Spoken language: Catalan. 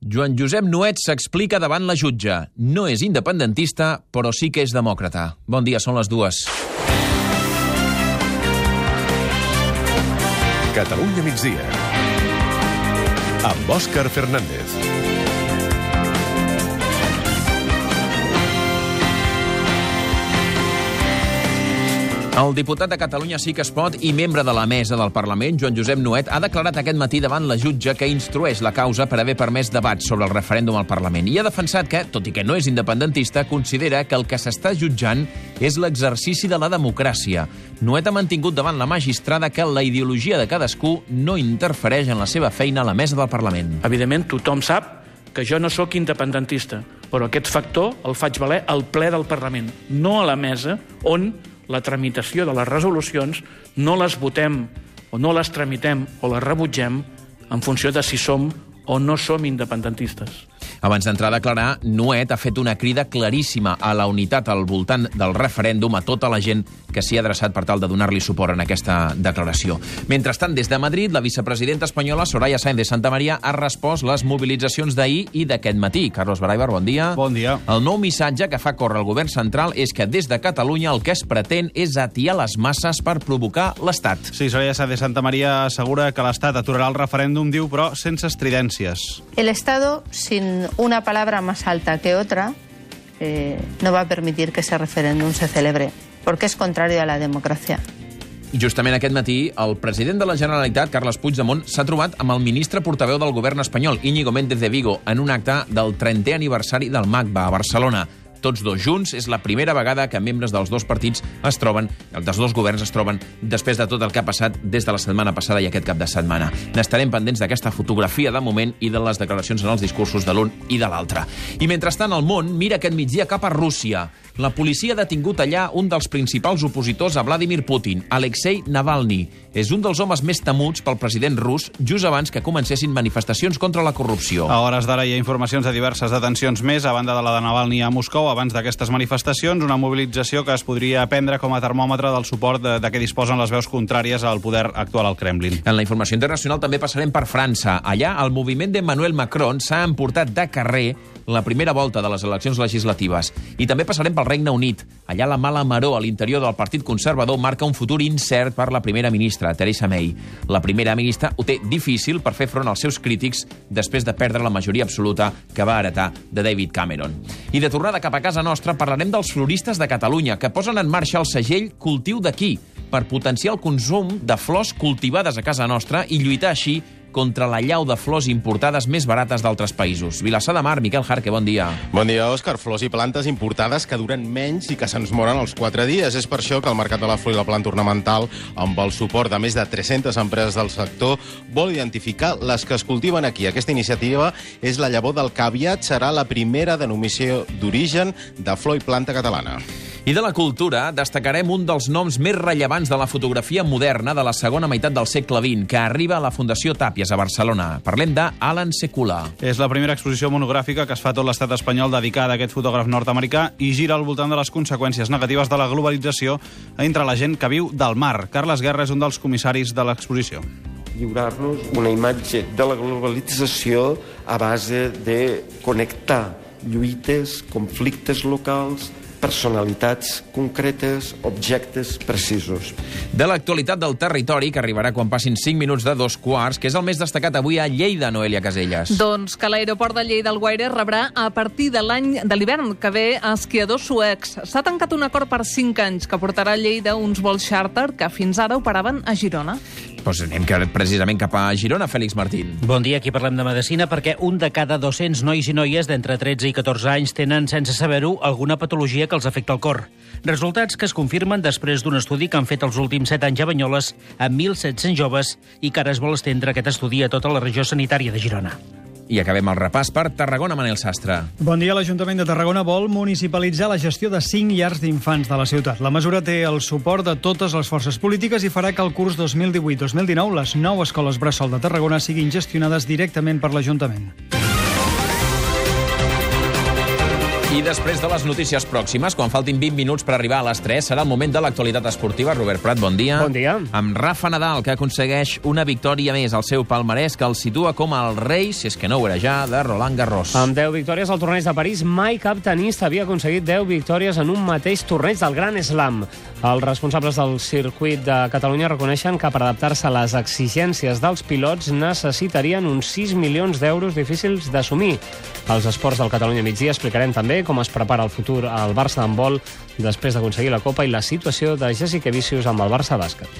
Joan Josep Nuet s'explica davant la jutge. No és independentista, però sí que és demòcrata. Bon dia, són les dues. Catalunya migdia. Amb Òscar Fernández. El diputat de Catalunya sí que es pot i membre de la mesa del Parlament, Joan Josep Nuet, ha declarat aquest matí davant la jutge que instrueix la causa per haver permès debats sobre el referèndum al Parlament i ha defensat que, tot i que no és independentista, considera que el que s'està jutjant és l'exercici de la democràcia. Nuet ha mantingut davant la magistrada que la ideologia de cadascú no interfereix en la seva feina a la mesa del Parlament. Evidentment, tothom sap que jo no sóc independentista, però aquest factor el faig valer al ple del Parlament, no a la mesa, on la tramitació de les resolucions no les votem o no les tramitem o les rebutgem en funció de si som o no som independentistes. Abans d'entrar a declarar, Nuet ha fet una crida claríssima a la unitat al voltant del referèndum a tota la gent que s'hi ha adreçat per tal de donar-li suport en aquesta declaració. Mentrestant, des de Madrid, la vicepresidenta espanyola Soraya Sáenz de Santa Maria ha respost les mobilitzacions d'ahir i d'aquest matí. Carlos Baraibar, bon dia. Bon dia. El nou missatge que fa córrer el govern central és que des de Catalunya el que es pretén és atiar les masses per provocar l'Estat. Sí, Soraya Sáenz de Santa Maria assegura que l'Estat aturarà el referèndum, diu, però sense estridències. El Estado, sin una palabra más alta que otra, eh, no va a permitir que ese referéndum se celebre, porque es contrario a la democracia. Justament aquest matí, el president de la Generalitat, Carles Puigdemont, s'ha trobat amb el ministre portaveu del govern espanyol, Íñigo Méndez de Vigo, en un acte del 30è aniversari del MACBA a Barcelona tots dos junts. És la primera vegada que membres dels dos partits es troben, dels dos governs es troben, després de tot el que ha passat des de la setmana passada i aquest cap de setmana. N'estarem pendents d'aquesta fotografia de moment i de les declaracions en els discursos de l'un i de l'altre. I mentrestant el món mira aquest migdia cap a Rússia. La policia ha detingut allà un dels principals opositors a Vladimir Putin, Alexei Navalny. És un dels homes més temuts pel president rus just abans que comencessin manifestacions contra la corrupció. A hores d'ara hi ha informacions de diverses detencions més, a banda de la de Navalny a Moscou, abans d'aquestes manifestacions, una mobilització que es podria prendre com a termòmetre del suport de, de què disposen les veus contràries al poder actual al Kremlin. En la informació internacional també passarem per França. Allà, el moviment d'Emmanuel Macron s'ha emportat de carrer la primera volta de les eleccions legislatives. I també passarem pel Regne Unit. Allà la mala maró a l'interior del Partit Conservador marca un futur incert per la primera ministra, Theresa May. La primera ministra ho té difícil per fer front als seus crítics després de perdre la majoria absoluta que va heretar de David Cameron. I de tornada cap a casa nostra parlarem dels floristes de Catalunya que posen en marxa el segell Cultiu d'aquí per potenciar el consum de flors cultivades a casa nostra i lluitar així contra la llau de flors importades més barates d'altres països. Vilassar de Mar, Miquel Jarque, bon dia. Bon dia, Òscar. Flors i plantes importades que duren menys i que se'ns moren els 4 dies. És per això que el Mercat de la Flor i la Planta Ornamental, amb el suport de més de 300 empreses del sector, vol identificar les que es cultiven aquí. Aquesta iniciativa és la llavor del que aviat serà la primera denominació d'origen de flor i planta catalana. I de la cultura destacarem un dels noms més rellevants de la fotografia moderna de la segona meitat del segle XX, que arriba a la Fundació Tàpies a Barcelona. Parlem d'Alan Secula. És la primera exposició monogràfica que es fa a tot l'estat espanyol dedicada a aquest fotògraf nord-americà i gira al voltant de les conseqüències negatives de la globalització entre la gent que viu del mar. Carles Guerra és un dels comissaris de l'exposició lliurar-nos una imatge de la globalització a base de connectar lluites, conflictes locals, personalitats concretes, objectes precisos. De l'actualitat del territori, que arribarà quan passin 5 minuts de dos quarts, que és el més destacat avui a Lleida, Noelia Caselles. Doncs que l'aeroport de Lleida Guaire rebrà a partir de l'any de l'hivern que ve esquiadors suecs. S'ha tancat un acord per 5 anys que portarà a Lleida uns vols charter que fins ara operaven a Girona. Doncs anem precisament cap a Girona, Fèlix Martín. Bon dia, aquí parlem de medicina perquè un de cada 200 nois i noies d'entre 13 i 14 anys tenen, sense saber-ho, alguna patologia que els afecta el cor. Resultats que es confirmen després d'un estudi que han fet els últims 7 anys a Banyoles amb 1.700 joves i que ara es vol estendre aquest estudi a tota la regió sanitària de Girona. I acabem el repàs per Tarragona, Manel Sastre. Bon dia. L'Ajuntament de Tarragona vol municipalitzar la gestió de cinc llars d'infants de la ciutat. La mesura té el suport de totes les forces polítiques i farà que el curs 2018-2019 les nou escoles Bressol de Tarragona siguin gestionades directament per l'Ajuntament. I després de les notícies pròximes, quan faltin 20 minuts per arribar a les 3, serà el moment de l'actualitat esportiva. Robert Prat, bon dia. Bon dia. Amb Rafa Nadal, que aconsegueix una victòria més al seu palmarès, que el situa com el rei, si és que no ho era ja, de Roland Garros. Amb 10 victòries al torneig de París, mai cap tenista havia aconseguit 10 victòries en un mateix torneig del Gran Slam. Els responsables del circuit de Catalunya reconeixen que per adaptar-se a les exigències dels pilots necessitarien uns 6 milions d'euros difícils d'assumir. Als esports del Catalunya migdia explicarem també com es prepara el futur al Barça d'handbol després d'aconseguir la Copa i la situació de Jessica Vicius amb el Barça Bàsquet.